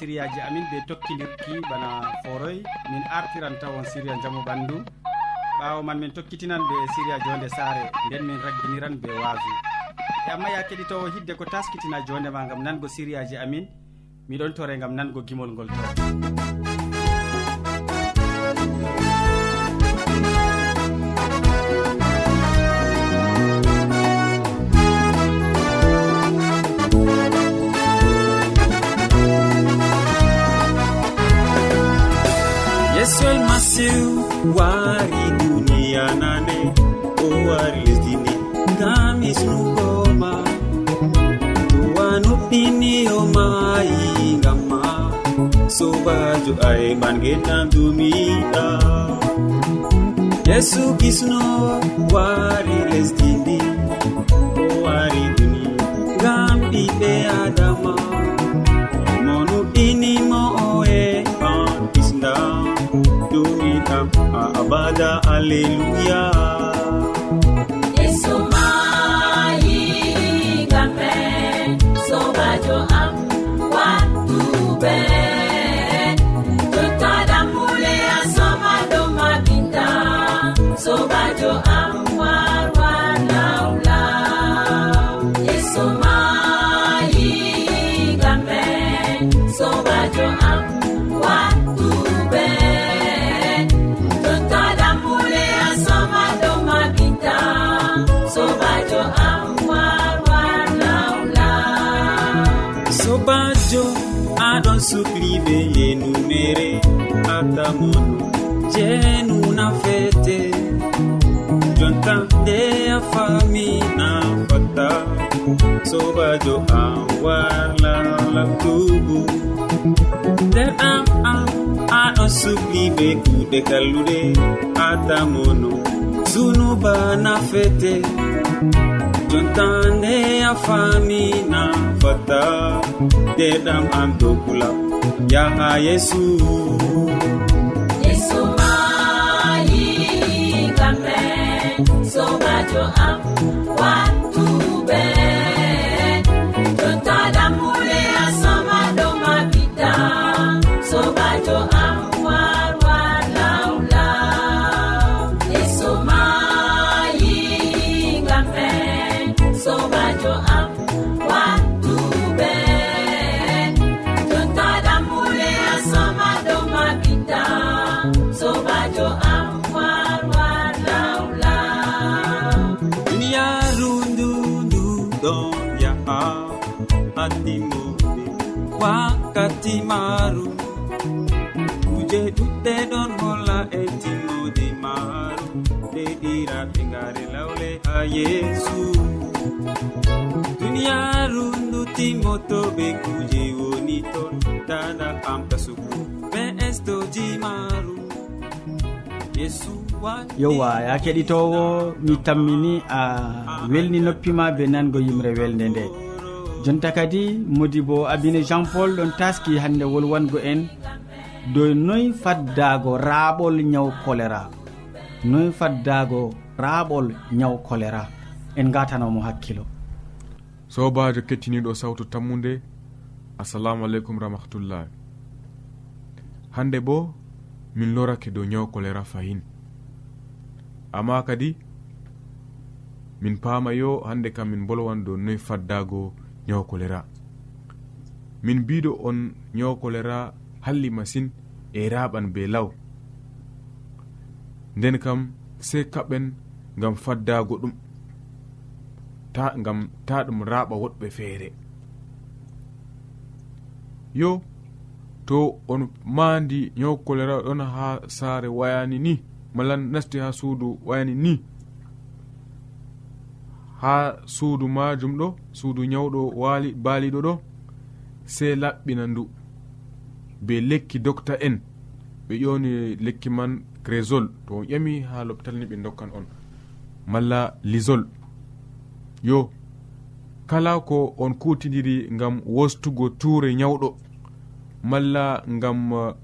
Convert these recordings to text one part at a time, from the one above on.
sériyaji amin ɓe tokkidirki bana foroy. Min artiran tawon séria jaamu ɓandu. Ɓawo man min tokkitinan ɓe séria jonde saare. Nden min ragginiran ɓe waasu. E amma ya keɗitowo hidde ko taskitina jondema gam nango sériyaji amin. Miɗon tore gam nango gimol ngol to. yesu wari duniyanane o wari lesdini ngam hisnugoma towanuɗɗiniyomayi ngamma sobajo aeɓangenam dumiɗa. Yesu kisno wari lesdini o wari fada alleluya yeso mayigamɓe sobajo am wattuɓe sobajo am. do an wala labtubu nder am an an on subli be kuuɗe kalluɗe atamono zunuba na fete jontande a famina fata deɗam am dokula yaha yesu. Yesumayi kamen sobajo am. yesu. Duniyaaru ndutimoto be kuje woni ton dada amtasugu be estoji maru. Yesu yowa ya keɗitowo mi tammini a welni noppima be nango yimre welde nde. Jonta kadi modi bo abine jean paul ɗon taski hande wolwango en. Dow noy faddago raaɓol ñaw choléra noy faddago raaɓol ñaw choléra en gatanomo hakkilo. Sobajo kettiniɗo sawtu tammude assalamu aleykum rahmatullah hande bo min lorake dow ñaw choléra fayin amma kadi min paama yo hande kam min bolwan dow noy faddago ñaw choléra min mbiɗo on ñaw choléra halli masine e raɓan be law. Nden kam sey kaɓen gam faddago ɗum ta gam ta ɗum raɓa woɗɓe feere. Yo to on mandi nyaw choléra ɗon ha saare wayani ni mala nasti ha suudu wayani ni. Ha suudu majum ɗo suudu nyawɗo wali baaliɗo ɗo sey laɓɓina ndu be lekki docta en ɓe ƴoni lekki man crésol to on ƴami ha lopital ni ɓe dokkan on. malla lisol. Yo kala ko on kutidiri gam wostugo tuure nyawɗo malla ngam uh,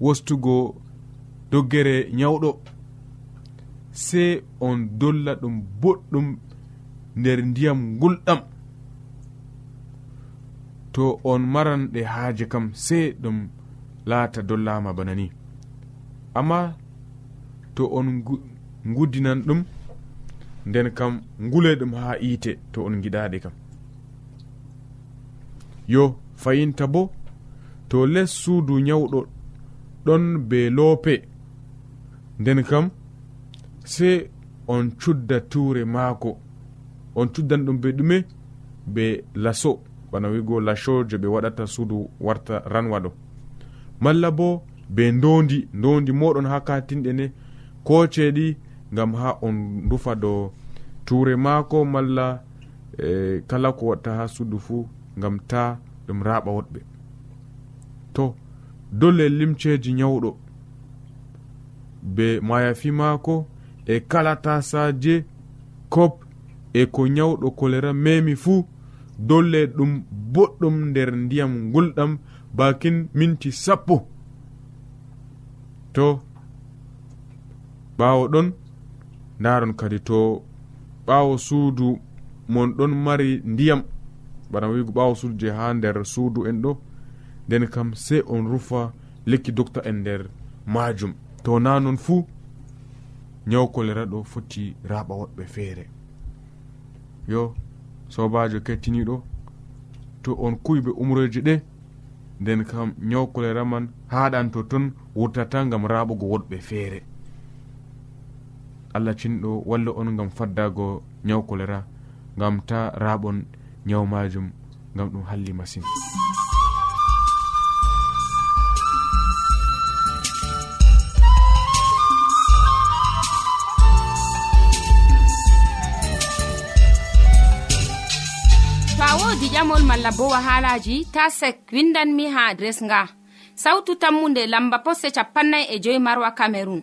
wostugo doggere nyawɗo. Sey on dolla ɗum boɗɗum nder ndiyam gulɗam to on maran ɗe haaje kam sey ɗum laata dollama bana ni. Amma to on ngudinan ɗum nden kam ngule ɗum ha yiite to on giɗaɗe kam. Yo fayinta bo to les suudu nyawɗo ɗon be loope. Nden kam sey on cudda tuure maako. On cuddan ɗum be ɗume be laso. Bana wigo laso je ɓe waɗata suudu warta ranwa ɗo. Malla bo be ndondi ndondi moɗon ha katinɗe ne ko ceeɗi gam ha on rufa ɗo ture maako malla e kala ko watta ha suudu fuu gam ta ɗum raɓa woɗɓe. To dolle limceji nyawɗo be mayafi maako e kala tasaje kop e ko nyawɗo kolera memi fuu dolle ɗum boɗɗum nder ndiyam gulɗam bakin minti sappo. To ɓawo ɗon ndaron kadi to ɓawo suudu mon ɗon mari ndiyam. Bana wigo ɓawo suudu je ha nder suudu en ɗo. Nden kam sey on rufa lekki docta en nder majum to na non fuu nyaw kolera ɗo foti raɓa woɗɓe feere. Yo sobajo kettiniɗo to on kuyɓe umroji ɗe nden kam nyaw kolera man haɗan to ton wurtata gam raɓugo woɗɓe feere. allah cinɗo walla on gam faddago ñaw kolera gam ta raɓon ñaw majum gam ɗum halli masine wodi ƴamol malla bo wahalaji ta sek windanmi ha adres nga. Sautu tammunde lamba posse capannay e joyi marwa camerun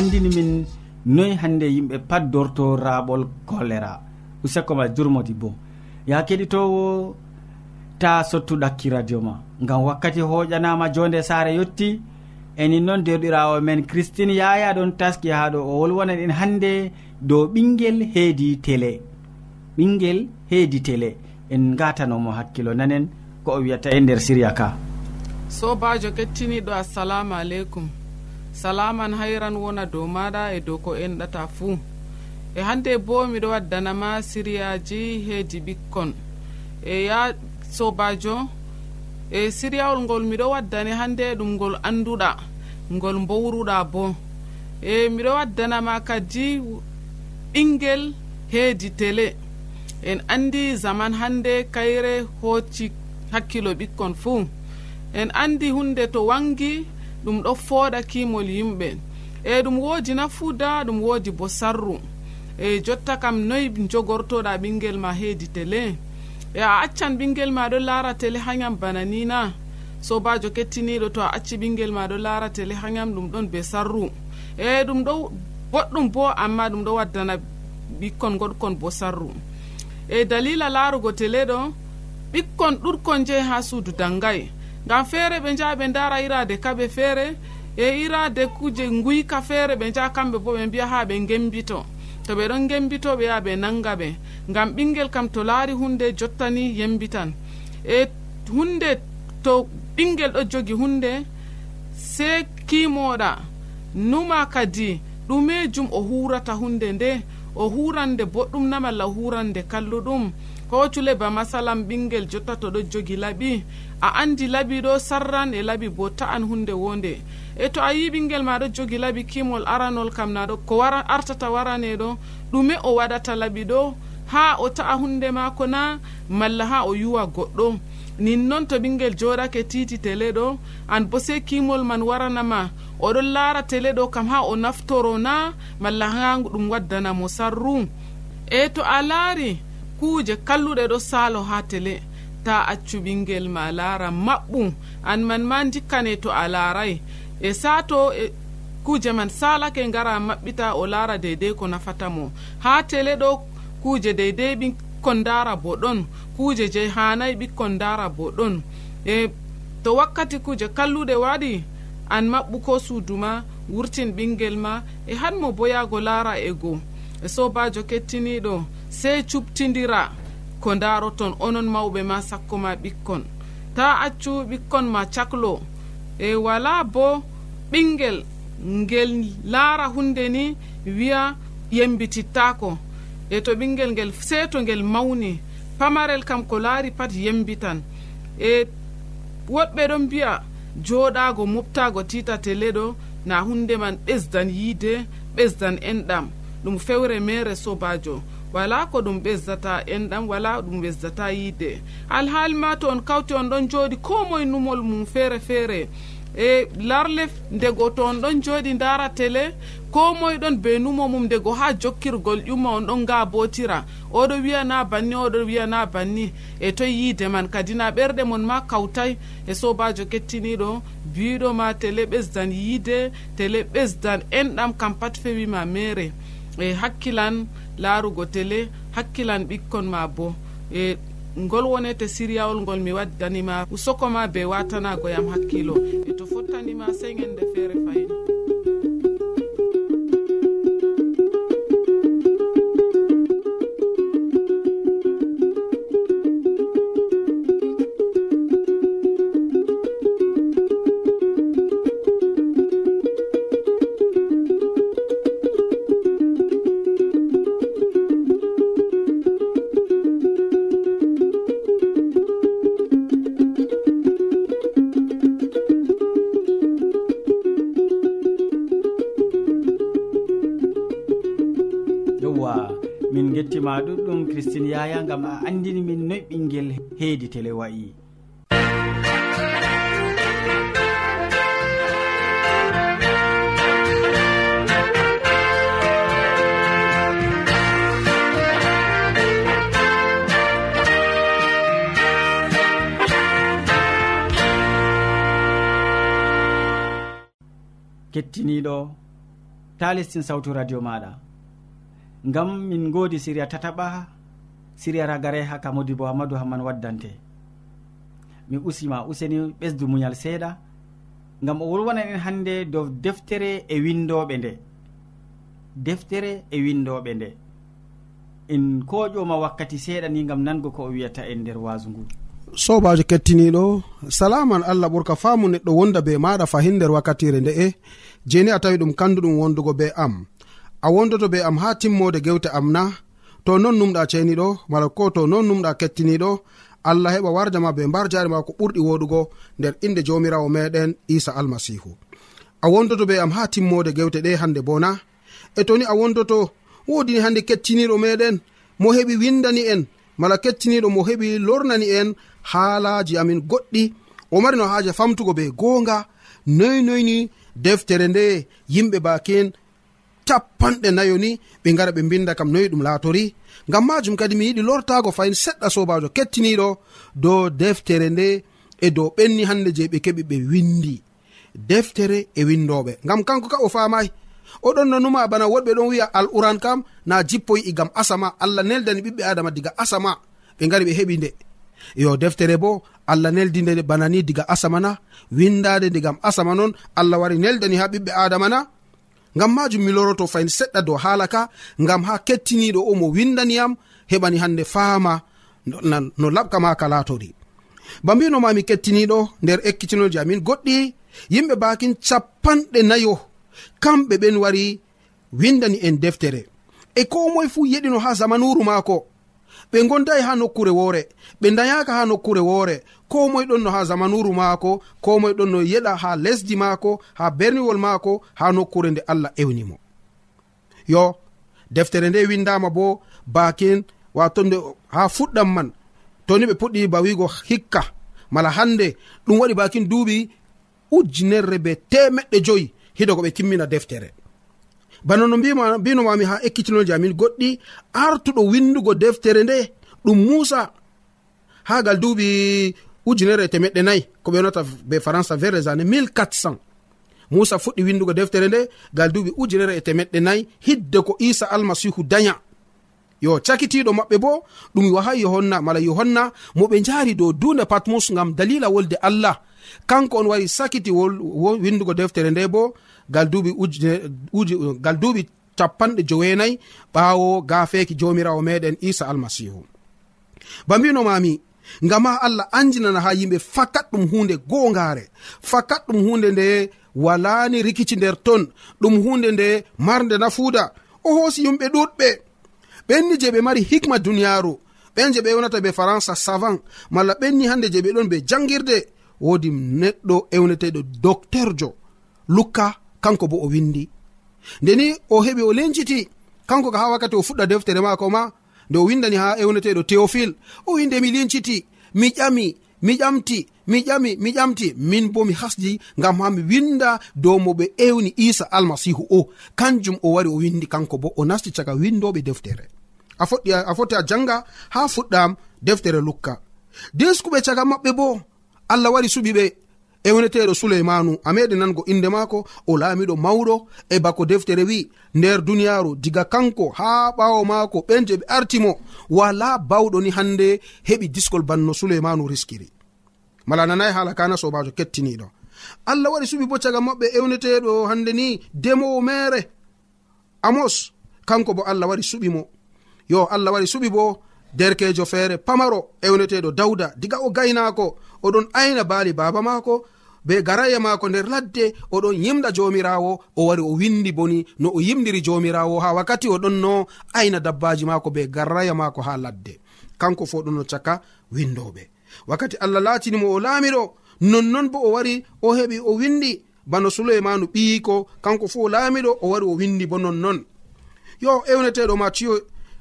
andini min noyi hande yimɓe pat dorto raɓol choléra useko ma jurmodi bo. Ya keɗitowo ta sottuɗakki radio ma. Ngam wakkati hoƴanama jonde saare yetti enin noon derɗirawo men christine yaya ɗon taski ha ɗo o wolwonan en hande dow ɓinguel heedi télé ɓinguel heedi télé en gatanomo hakkilo nanen ko o wiyata e nder siriya ka. Sobajo kettiniɗo assalamu aleykum. salaman hayran wona dow maɗa e dow ko enɗata fuu e hande bo miɗo waddanama siriyaji heedi ɓikkon. E ya sobajo e siriyawol ngol miɗo waddani hande ɗum ngol anduɗa ngol mbowruɗa bo. E miɗo waddanama kadi ɓinguel heedi télé en andi zaman hande kayre hocci hakkilo ɓikkon fuu en andi hunde to wangi ɗum ɗo fooɗa kimol yimɓe. E ɗum woodi nafuuda ɗum woodi bo sarru. E jotta kam noyi jogortoɗa ɓinguel ma heedi télé e a accan ɓinguel ma ɗo laara télé hayam bana ni na. Sobajo kettiniɗo to a acci ɓinguel ma ɗo laara télé hayam ɗum ɗon be sarru. E ɗum ɗo boɗɗum bo amma ɗum ɗo waddana ɓikkon goɗkon bo sarru. E dalila laarugo télé ɗo ɓikkon ɗurkon jeyi ha suudu dangay ngam feere ɓe njaha ɓe ndara irade kaɓe feere e irade kuje nguyka feere ɓe njaha kamɓe bo ɓe mbiya ha ɓe gembito to ɓe ɗon gembito ɓe yaha ɓe nanga ɓe. Ngam ɓingel kam to laari hunde jottani yembitan. E hunde to ɓingel ɗo jogi hunde se kimoɗa numa kadi ɗumejum o hurata hunde nde o hurande boɗɗum na malla hurande kalluɗum. ko cule ba masalam ɓingel jotta to ɗo jogi laɓi a andi laɓi ɗo sarran e laɓi bo ta'an hunde wonde. E to a yi ɓingel ma ɗo jogi laɓi kimol aranol kam naɗo ko wara artata waraneɗo ɗume o waɗata laɓi ɗo ha o ta'a hunde mako na malla ha o yuwa goɗɗo. Nin noon to ɓingel joɗake titi tele ɗo an bo sei kimol man waranama oɗon laara tele ɗo kam ha o naftoro na malla ha ɗum waddanamo sarru. E to a laari kuuje kalluɗe ɗo saalo ha tele. Ta accu ɓingel ma laara maɓɓum. An man ma dikkane to a laaray e saato e kuuje man salake ngara maɓɓita o laara deydey ko nafata mo. Ha tele ɗo kuuje deydey ɓikkon ndara bo ɗon kuuje je hanayi ɓikkon ndara bo ɗon e to wakkati kuuje kalluɗe waɗi an maɓɓu ko suudu ma wurtin ɓingel ma e hanmo bo yahgo laara e goo. E sobajo kettiniɗo sey cuɓtidira ko daroton onon mawɓe ma sakko ma ɓikkon. Ta accu ɓikkon ma caklo. E wala bo ɓingel ngel laara hunde ni wiya yembitittako e to ɓingel ngel seeto ngel mawni pamarel kam ko laari pat yembitan. E woɗɓe ɗon mbiya joɗago moftago titatele ɗo na hunde man ɓesdan yiide ɓesdan enɗam. Ɗum fewre mere sobajo wala ko ɗum ɓesdata enɗam wala ɗum ɓesdata yiide. Alhaali ma to on kawti on ɗon jooɗi ko moye numol mum feere feere. E larle ndego to on ɗon jooɗi ndara télé ko moye ɗon be numo mum ndego ha jokkirgol ƴumma on ɗon ngabotira oɗo wiyana banni oɗo wiyana banni. E toye yiide man kadi na ɓerɗe mon ma kawtay. E sobajo kettiniɗo biɗo ma télé ɓesdan yiide télé ɓesdan enɗam kam pat fewima mere e hakkilan laarugo télé hakkilan ɓikkon ma bo. E ngol wonete siriyawol ngol mi waddanima usokoma be watanago yam hakkilo. E to fottanima sey gende feere fayin christine yaya gam a andini min noy ɓinguel heedi télé wayi kettiniɗo ta lestin sawtu radio maɗa. Ngam min godi siriya tataɓa siriya ragare ha ka modibo amadou hamman waddante. Mi usima useni ɓesdu muñal seeɗa ngam o wolwana en hannde dow deftere e windoɓe nde. Deftere e windoɓe nde. En koƴoma wakkati seeɗa ni gam nango ko o wiyata en nder wasu ngu. Sobajo kettiniɗo salaman allah ɓurka faamu neɗɗo wonda be maɗa fahin nder wakkatire nde'e jeni a tawi ɗum kanduɗum wondugo be am. A wondoto be am ha timmode gewte am na to non numɗa ceniɗo mala ko to non numɗa kettiniɗo allah heɓa warjama be mbar jari ma ko ɓurɗi woɗugo nder inde jamirawo meɗen isa almasihu. A wondoto be am ha timmode gewte ɗe hande bona. E toni a wondoto wodini hande kettiniɗo meɗen mo heɓi windani en mala kettiniɗo mo heɓi lornani en haalaji amin goɗɗi. O mari no haaja famtugo be goonga noynoyni deftere nde yimɓe bakin capanɗe nayo ni ɓe gara ɓe mbinda kam noyi ɗum laatori. Ngam majum kadi mi yiɗi lortago fayin seɗɗa sobajo kettiniɗo dow deftere nde e dow ɓenni hande je ɓe keɓi ɓe windi deftere e windoɓe ngam kanko ka o famayi oɗon nanuma bana woɗɓe ɗon wiya al uran kam na jippoyi igam asama. Allah neldani ɓiɓɓe adama diga asama ɓe gari ɓe heɓi nde. Yo deftere bo allah neldi nde bana ni diga asama na windade nde asama noon allah wari neldani ha ɓiɓɓe adama na ngam majum mi loroto fayin seɗɗa dow haala ka ngam ha kettiniɗo o mo windaniyam heɓani hande faama no laɓka ma ka latori ba mbinomami kettiniɗo nder ekkitinoji amin goɗɗi yimɓe bakin capanɗe nayo kamɓe ɓen wari windani en deftere. E ko moye fuu yeɗino ha zamanuru maako ɓe gondayi ha nokkure woore. Ɓe dayaka ha nokkure woore. Ko moye ɗon no ha zamanuru maako ko moye ɗon no yeɗa ha lesdi maako ha berniwol maako ha nokkure nde allah ewnimo yo deftere nde windama bo bakin wato nde ha fuɗɗam man. Toni ɓe puɗɗi ba wigo hikka. Mala hande ɗum waɗi bakin duuɓi ujunerre be temeɗɗe joyi. Hiɗo ko ɓe timmina deftere. bana no mbinomami ha ekkitinoji amin goɗɗi artuɗo windugo deftere nde ɗum musa. Ha gal duuɓi ujunere temeɗɗe nayi ko ɓe yonata be françai vers les années 1400 musa fuɗɗi windugo deftere nde gal duuɓi ujunere e temeɗɗe nayi hidde ko isa almasihu daña. Yo cakitiɗo maɓɓe bo ɗum waha yohanna mala yohanna mo ɓe jaari dow dunde patmus ngam dalila wolde allah. Kanko on wari sakiti windugo deftere nde bo gal duuɓi uji gal duuɓi capanɗe joweenayi ɓaawo gafeeki joomiraawo meɗen isa almasihu ba mbinomami ngam ha allah anjinana ha yimɓe fakat ɗum hunde goongaare fakat ɗum hunde nde walani rikici nder ton ɗum hunde nde marnde nafuuda o hoosi yumɓe ɗuɗɓe ɓenni je ɓe mari hikma duniyaaru ɓen je ɓe ewnata be faransa savant malla ɓenni hande je ɓe ɗon be jangirde woodi neɗɗo ewneteɗo docteur jo lukka kanko bo o windi. Ndeni o heɓi o lenciti kanko ka ha wakkati o fuɗɗa deftere mako ma nde o windani ha ewneteɗo théophile o winde mi lenciti mi ƴami mi ƴamti mi ƴami mi ƴamti min bo mi hasdi ngam ha mi winda dow mo ɓe ewni isa almasihu o. Kanjum o wari o windi kanko bo o nasti caga windoɓe deftere. A foɗɗi a foti a janga ha fuɗɗam deftere lukka. Deskuɓe caga maɓɓe bo allah wari suɓi e woneteɗo suleymanu a meɗi nango inde maako o laamiɗo mawɗo e bako deftere wi nder duniyaaru diga kanko haa ɓaawo maako ɓen je ɓe artimo wala bawɗo ni hannde heɓi diskol banno suleymanu riskiri. Mala nanayi haala kana sobajo kettiniɗo allah waɗi suɓi bo caga maɓɓe ewneteɗo hande ni demowo mere amos kanko bo allah waɗi suɓi mo. Yo allah waɗi suɓi bo derkejo feere pamaro ewneteɗo dawda diga o gaynako oɗon ayna baali baba maako be garaya maako nder ladde oɗon yimɗa jomirawo o wari o windi boni no o yimdiri jomirawo ha wakkati oɗon no ayna dabbaji maako be garaya maako ha ladde. Kanko fo ɗon no caka windoɓe wakkati allah latinimo o laamiɗo nonnon bo o wari o heɓi o windi bano suleimanu ɓiyiko kanko fo laamiɗo o wari o windi bo nonnon. Yo ewneteɗo matiyo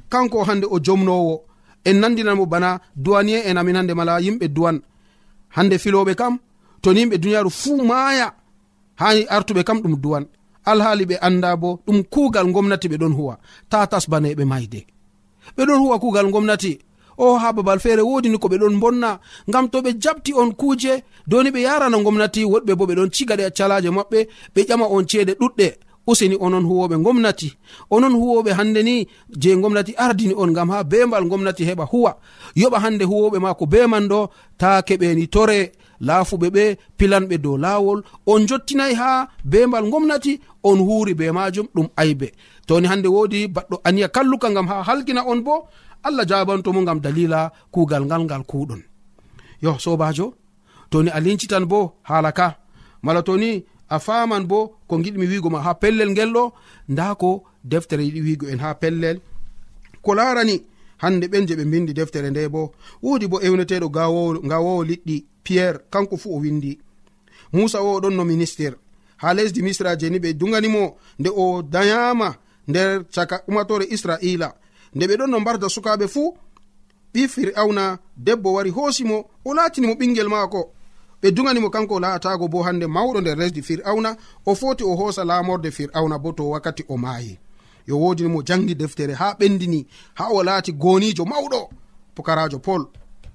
kanko hande o jomnowo en nandinanmo bana duwaniye en amin hande mala yimɓe duwan hande filoɓe kam to ni yimɓe duniyaru fuu maaya ha artuɓe kam ɗum duwan alhaali ɓe anda bo ɗum kuugal gomnati ɓe ɗon huwa ta tasbaneɓe mayde ɓe ɗon huwa kuugal gomnati o oh, ha babal feere wodini ko ɓe ɗon bonna ngam to ɓe jabti on kuuje doni ɓe yarana gomnati woɗɓe bo ɓe ɗon cigaɗe calaje maɓɓe ɓe ƴama on ceede ɗuɗɗe. useni onon huwoɓe gomnati. Onon huwoɓe hande ni je gomnati ardini on gam ha bembal gomnati heɓa huwa. Yoɓa hande huwoɓe ma ko be man ɗo ta keɓeni tore laafuɓe ɓe pilanɓe dow lawol on jottinayi ha bembal gomnati on huuri be majum ɗum aybe. Toni hande wodi baɗɗo aniya kalluka gam ha halkina on bo allah jabantomo gam dalila kugal ngal ngal kuɗon yo sobajo toni a lincitan bo hala ka. Mala toni a faman bo ko giɗmi wigo ma ha pellel ngel ɗo nda ko deftere yiɗi wigo en ha pellel. Ko larani hande ɓen je ɓe bindi deftere nde bo wodi bo ewneteɗo gawowo liɗɗi pierre kanko fu o windi. Musa o ɗon no ministére ha lesdi misra je ni ɓe duganimo nde o dayama nder caka umatore israila. Nde ɓe ɗon no mbarda sukaɓe fuu ɓi fir'auna debbo wari hoosimo o latinimo ɓingel maako. ɓe duganimo kanko laatago bo hande mawɗo nder lesdi fir'auna o foti o hoosa lamorde fir'auna bo to wakkati o maayi. Yo wodinimo jangi deftere ha ɓendini ha o laati gonijo mawɗo pukarajo pol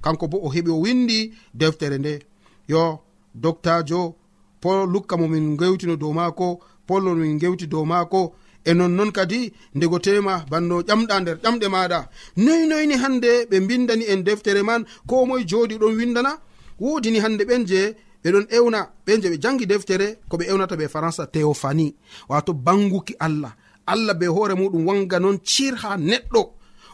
kanko bo o heɓi o windi deftere nde. Yo doctajo pol lukka momin gewtino dow maako pollo min gewti dow maako. E nonnon kadi ndego tema banno ƴamɗa nder ƴamɗe maɗa noy noyni hande ɓe mbindani en deftere man ko moye jooɗi ɗon windana? wodini hande ɓen je ɓeɗon ewna ɓen je ɓe jangi deftere ko ɓe ewnata ɓe françai théophanie. Wato banguki allah. Allah be hoore muɗum wanga non cir ha neɗɗo.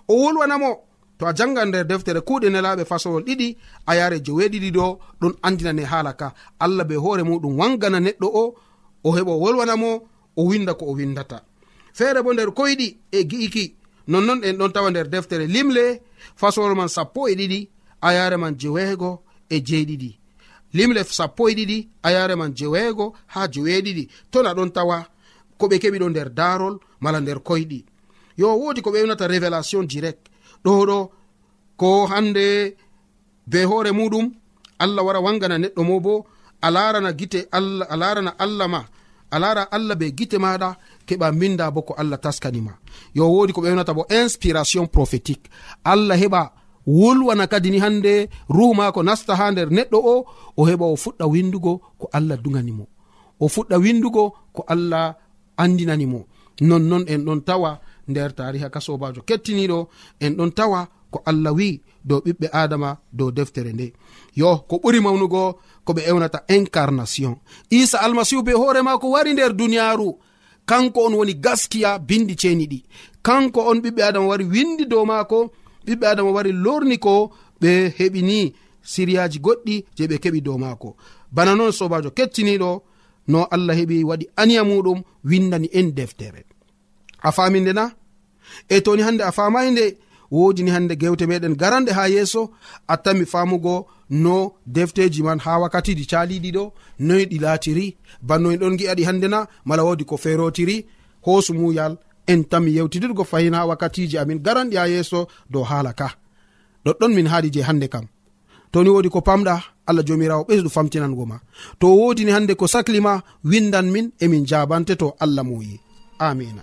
O wolwanamo to a janga nder deftere kuuɗe nelaɓe fasolol ɗiɗi a yare joweeɗiɗi ɗo ɗon andinane haala ka. Allah be hoore muɗum wangana neɗɗo o o heɓa wolwanamo o winda ko o windata feere bo nder koyɗi e gi'iki nonnon en ɗon tawa nder deftere limle fasolol man sappo e ɗiɗi a yare man jeweego e jeeɗiɗi. Limle sappo e ɗiɗi a yare man jeweego ha jeweeɗiɗi. To na ɗon tawa ko ɓe keɓi ɗo nder darol mala nder koyɗi. Yo woodi ko ɓe wnata révélation direct. Ɗo ɗo ko hande be hoore muɗum allah wara wangana neɗɗo mo bo a larana gite allah a larana allah ma a lara allah be gite maɗa keɓa minda bo ko allah taskanima yo wodi ko ɓe wnata bo inspiration prophétique. Allah heɓa wolwana kadi ni hande ruhu mako nasta ha nder neɗɗo o o heɓa o fuɗɗa windugo ko allah duganimo o fuɗɗa windugo ko allah andinanimo nonnon en ɗon tawa nder tariha ka sobajo kettiniɗo en ɗon tawa ko allah wi dow ɓiɓɓe adama dow deftere nde. Yo ko ɓuri mawnugo ko ɓe ewnata incarnation. Isa almasihu be hoore mako wari nder duniyaru kanko on woni gaskiya bindi ceeni ɗi kanko on ɓiɓɓe adama wari windi dow maako ɓiɓɓe adama wari lorni ko ɓe heɓini siriyaji goɗɗi je ɓe keɓi dow maako. Bana noon sobajo kettiniɗo no allah heɓi waɗi aniya muɗum windani en deftere. A faminde na? E toni hande a famayi nde wodini hande gewte meɗen garanɗe ha yeeso attanmi famugo no defteji man ha wakkatiji caliɗi ɗo noyi ɗi laatiri. Bannoyi ɗon gi'aɗi hande na mala wodi ko ferotiri hoosumuyal en tami yewtidirgo fayina wakkatiji amin garanɗi ha yeeso dow haala ka. Ɗoɗɗon min haaɗi je hannde kam. Toni wodi ko pamɗa allah jomirawo ɓesɗu famtinango ma. To wodini hannde ko saklima windan min emin jabante to allah moyi. Amina.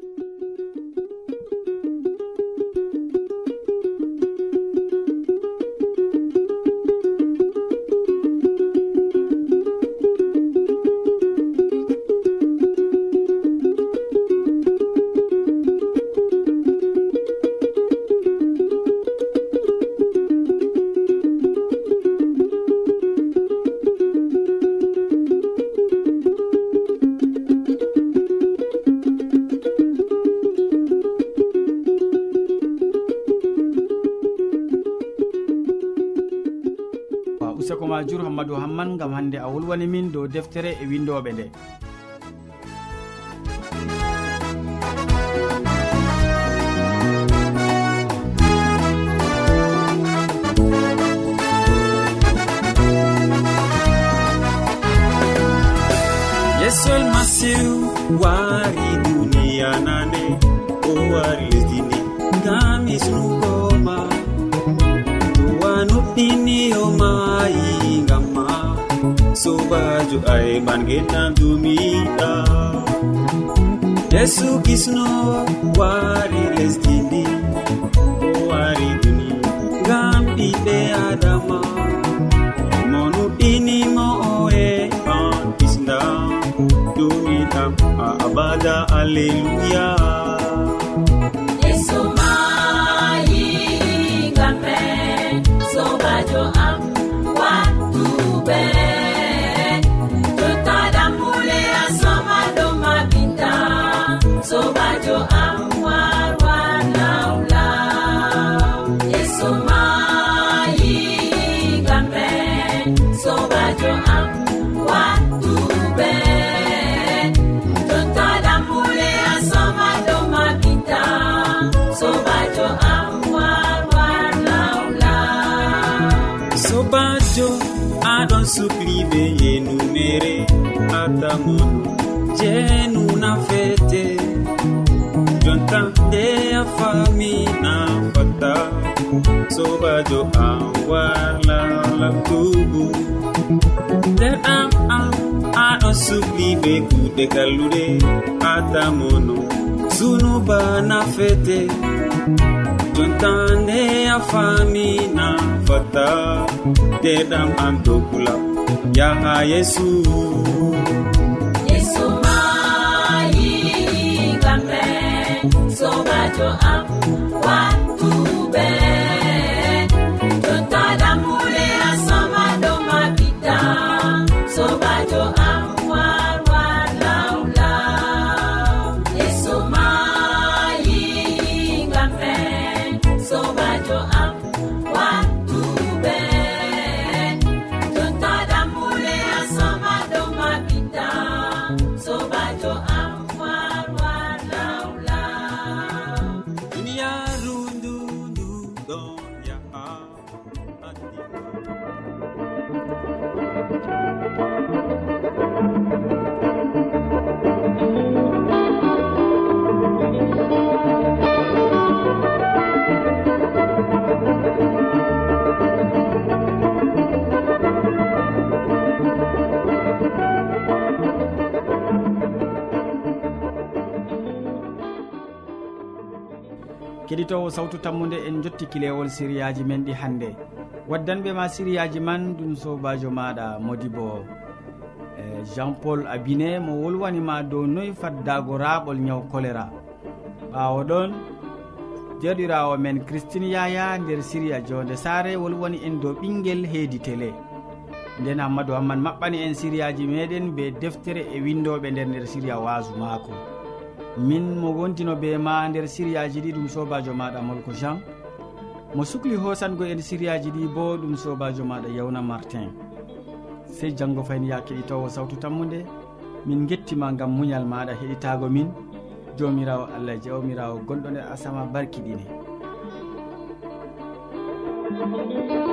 dow hamman gam hande a wolwani min dow deftere e windoɓe nde. Yesol almasihu wari duniya nane o wari lesdini ngam isnuɓe majo ae man dumiɗa yesu kisno wari lesdindi o wari duni. Ngam ɓiɓɓe adama mo nuɗɗinimo oe an kisnda dumiɗam a abada alleluya radio am warlalal nder am am aɗon sukli be kuuɗe kalluɗe atamono sunubana fete jontande a famina fata deɗam am dokula yaha yesu. Yesu mayi kamɓe sobajo am keɗitowo sawtu tammude en jotti kilewol siriyaji men ɗi hannde. Waddanɓe ma siriyaji man ɗum sobajo maɗa modi bo. E, Jean paul abine mo wolwanima dow noyi faddago raɓol ñaw choléra ɓawo ɗon jerɗirawo men christine yaya nder siriya jonde sare wolwani en dow ɓinguel heedi télé nden hammadou hamman maɓɓani en siriyaji meɗen be deftere e windoɓe nder nder siriya wasu maako. min mo wontino be ma nder siriyaji ɗi ɗum sobajo maɗa molko jean. Mo sukli hosango en siriyaji ɗi bo ɗum sobajo maɗa yawna martin. Sey janggo fayni ya keɗitowo e sawtu tammude min gettima gam muñal maɗa heɗitago min. Jomirawo allah jawmirawo gonɗo nder asama barkiɗine thank you